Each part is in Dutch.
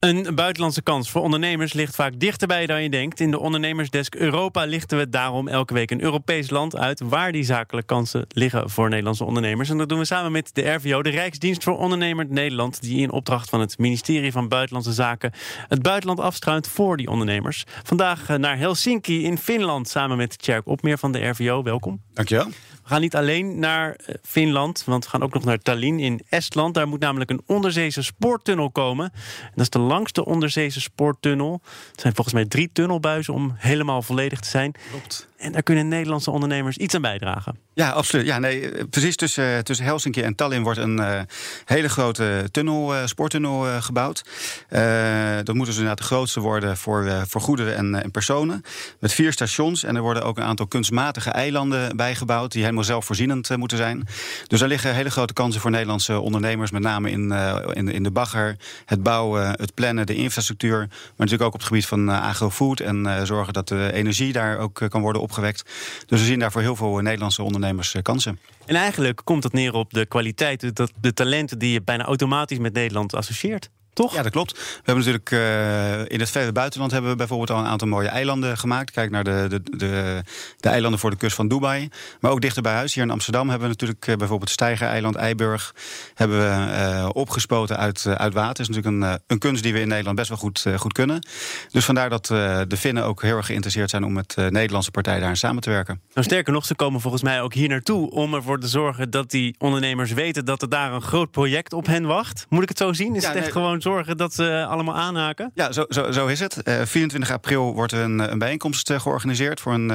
Een buitenlandse kans voor ondernemers ligt vaak dichterbij dan je denkt. In de ondernemersdesk Europa lichten we daarom elke week een Europees land uit waar die zakelijke kansen liggen voor Nederlandse ondernemers. En dat doen we samen met de RVO, de Rijksdienst voor Ondernemer Nederland, die in opdracht van het ministerie van Buitenlandse Zaken het buitenland afstruint voor die ondernemers. Vandaag eh, naar Helsinki in Finland samen met Tjerk Opmeer van de RVO. Welkom. Dankjewel. We gaan niet alleen naar eh, Finland, want we gaan ook nog naar Tallinn in Estland. Daar moet namelijk een onderzeese spoortunnel komen. dat is de langste onderzeese spoortunnel. Het zijn volgens mij drie tunnelbuizen om helemaal volledig te zijn. Klopt. En daar kunnen Nederlandse ondernemers iets aan bijdragen. Ja, absoluut. Ja, nee, eh, precies tussen, tussen Helsinki en Tallinn wordt een uh, hele grote tunnel, uh, spoortunnel gebouwd. dat moet dus inderdaad de grootste worden voor, voor goederen en, en, personen. Met vier stations. En er worden ook een aantal kunstmatige eilanden bijgebouwd... die helemaal zelfvoorzienend moeten zijn. Dus daar liggen hele grote kansen voor Nederlandse ondernemers. Met name in, in, in, de bagger, het bouwen, het plannen, de infrastructuur. Maar natuurlijk ook op het gebied van agrofood. En zorgen dat de energie daar ook kan worden Dus we zien daar voor heel veel Nederlandse ondernemers eh, kansen. En eigenlijk komt het neer op de kwaliteit, de talenten die je bijna automatisch met Nederland associeert. Toch? Ja, dat klopt. We hebben natuurlijk uh, in het verre buitenland hebben we bijvoorbeeld al een aantal mooie eilanden gemaakt. Kijk naar de, de, de, de, eilanden voor de kust van Dubai. Maar ook dichter bij huis, hier in Amsterdam, hebben we natuurlijk uh, bijvoorbeeld Steigereiland, Eiburg. Hebben we uh, opgespoten uit, uit water. Dat is natuurlijk een, een kunst die we in Nederland best wel goed, goed kunnen. Dus vandaar dat de Finnen ook heel erg geïnteresseerd zijn om met de Nederlandse partij daar samen te werken. Nou, sterker nog, ze komen volgens mij ook hier naartoe om ervoor te zorgen dat die ondernemers weten dat er daar een groot project op hen wacht. Moet ik het zo zien? Is het echt gewoon zorgen dat ze allemaal aanhaken? Ja, zo, zo, zo is het. Uh, eh, 24 april wordt een, een bijeenkomst uh, georganiseerd voor een,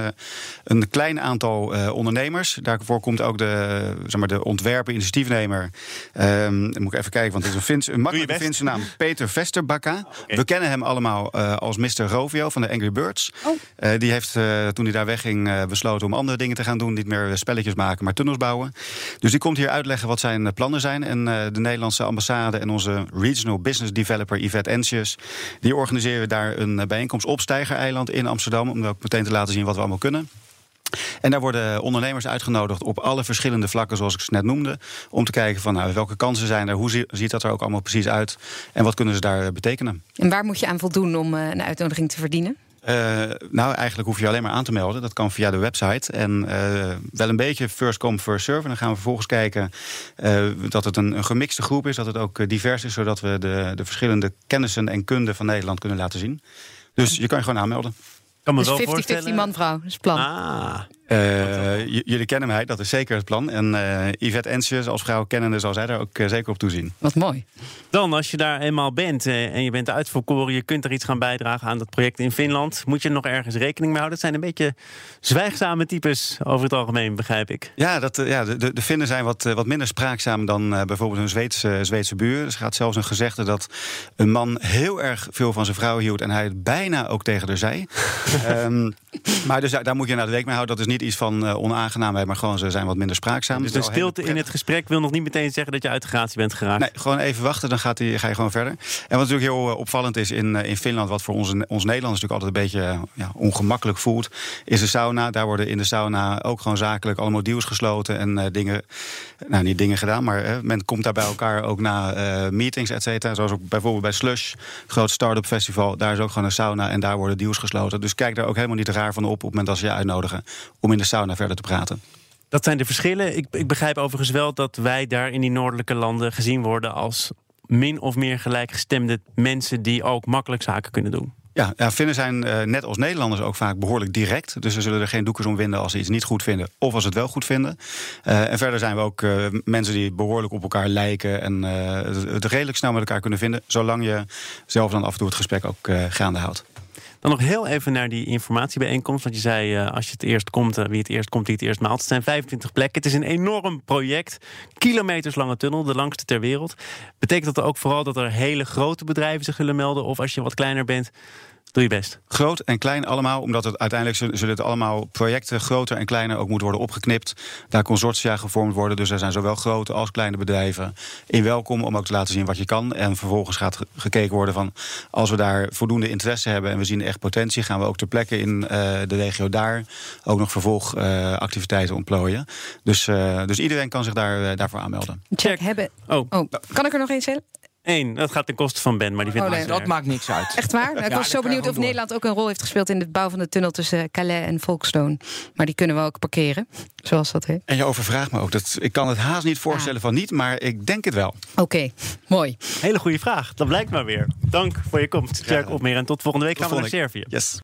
een klein aantal ondernemers. Daarvoor komt ook de, zeg maar, de ontwerper, initiatiefnemer. Um, moet ik even kijken, want het is een, Fins, een makkelijke Finse naam. Peter Vesterbakka. Okay. We kennen hem allemaal als Mr. Rovio van de Angry Birds. Oh. die heeft toen hij daar wegging besloten om andere dingen te gaan doen. Niet meer spelletjes maken, maar tunnels bouwen. Dus die komt hier uitleggen wat zijn plannen zijn. En de Nederlandse ambassade en onze Regional Business Development developer Yvette Ensjes. Die organiseren daar een eh, bijeenkomst op Steigereiland in Amsterdam. Om ook meteen te laten zien wat we allemaal kunnen. En daar worden ondernemers uitgenodigd op alle verschillende vlakken, zoals ik ze net noemde. Om te kijken van nou, welke kansen zijn er, hoe ziet dat er ook allemaal precies uit en wat kunnen ze daar betekenen. En waar moet je aan voldoen om eh, een uitnodiging te verdienen? Uh, nou, eigenlijk hoef je alleen maar aan te melden. Dat kan via de website. En uh, wel een beetje first come, first serve. En dan gaan we vervolgens kijken uh, dat het een, een, gemixte groep is. Dat het ook divers is, zodat we de, de verschillende kennissen en kunden van Nederland kunnen laten zien. Dus je kan je gewoon aanmelden. Kan me dus 50-50 man-vrouw, dat is het plan. Ah. Uh, jullie kennen mij, dat is zeker het plan. En uh, Yvette Ensjes als vrouw kennende zal zij daar ook uh, zeker op toezien. Wat mooi. Dan, als je daar eenmaal bent en je bent uitverkoren... je kunt er iets gaan bijdragen aan dat project in Finland... moet je nog ergens rekening mee houden? Het zijn een beetje zwijgzame types over het algemeen, begrijp ik. Ja, dat, ja de, de Finnen zijn wat, wat minder spraakzaam dan bijvoorbeeld hun Zweedse, Zweedse buur. Er gaat zelfs een gezegde dat een man heel erg veel van zijn vrouw hield... en hij het bijna ook tegen haar zei. um, maar dus daar, daar, moet je naar de week mee houden. Dat is niet iets van uh, onaangenaamheid, maar gewoon ze zijn wat minder spraakzaam. Dus de stilte in het gesprek wil nog niet meteen zeggen dat je uit de gratie bent geraakt? Nee, gewoon even wachten, dan gaat die, ga je gewoon verder. En wat natuurlijk heel uh, opvallend is in, uh, in Finland, wat voor ons, ons Nederlanders natuurlijk altijd een beetje ja, ongemakkelijk voelt, is de sauna. Daar worden in de sauna ook gewoon zakelijk allemaal deals gesloten en dingen, nou niet dingen gedaan, maar men komt daar bij elkaar ook na meetings, et cetera. Zoals ook bijvoorbeeld bij Slush, groot start-up festival. Daar is ook gewoon een sauna en daar worden deals gesloten. Dus kijk daar ook helemaal niet raar van op op het moment dat ze je uitnodigen om in de sauna verder te praten. Dat zijn de verschillen. Ik, ik begrijp overigens wel dat wij daar in die noordelijke landen gezien worden als min of meer gelijkgestemde mensen die ook makkelijk zaken kunnen doen. Ja, ja Finnen zijn uh, net als Nederlanders ook vaak behoorlijk direct. Dus ze zullen er geen doekers om winden als ze iets niet goed vinden of als ze het wel goed vinden. Uh, en verder zijn we ook uh, mensen die behoorlijk op elkaar lijken en het redelijk snel met elkaar kunnen vinden, zolang je zelf dan af en toe het gesprek ook gaande houdt. Dan nog heel even naar die informatiebijeenkomst. Want je zei, uh, als je het eerst komt, uh, wie het eerst komt, wie het eerst maalt. Het zijn 25 plekken. Het is een enorm project. Kilometers lange tunnel, de langste ter wereld. Betekent dat ook vooral dat er hele grote bedrijven zich willen melden? Of als je wat kleiner bent, Doe je best. Groot en klein allemaal, omdat het uiteindelijk zullen het allemaal projecten groter en kleiner ook moeten worden opgeknipt. Daar consortia gevormd worden. Dus er zijn zowel grote als kleine bedrijven in welkom om ook te laten zien wat je kan. En vervolgens gaat gekeken worden van als we daar voldoende interesse hebben en we zien echt potentie, gaan we ook ter plekke in uh, de regio daar ook nog vervolgactiviteiten uh, ontplooien. Dus, uh, dus iedereen kan zich daar, daarvoor aanmelden. Check hebben. Oh. oh. kan ik er nog eens Eén, dat gaat ten koste van Ben, maar die vindt Oh, nee. het Dat maakt niks uit. Echt waar? Nou, ik Ja, was zo benieuwd of Nederland ook een rol heeft gespeeld in de bouw van de tunnel tussen Calais en Folkestone. Maar die kunnen we ook parkeren, zoals dat heet. En je overvraagt me ook. Dat, ik kan het haast niet voorstellen van niet, maar ik denk het wel. Oké, mooi. Hele goede vraag. Dat blijkt maar weer. Dank voor je komst, Tjerk Opmeer. En tot volgende week gaan we naar Servië. Yes.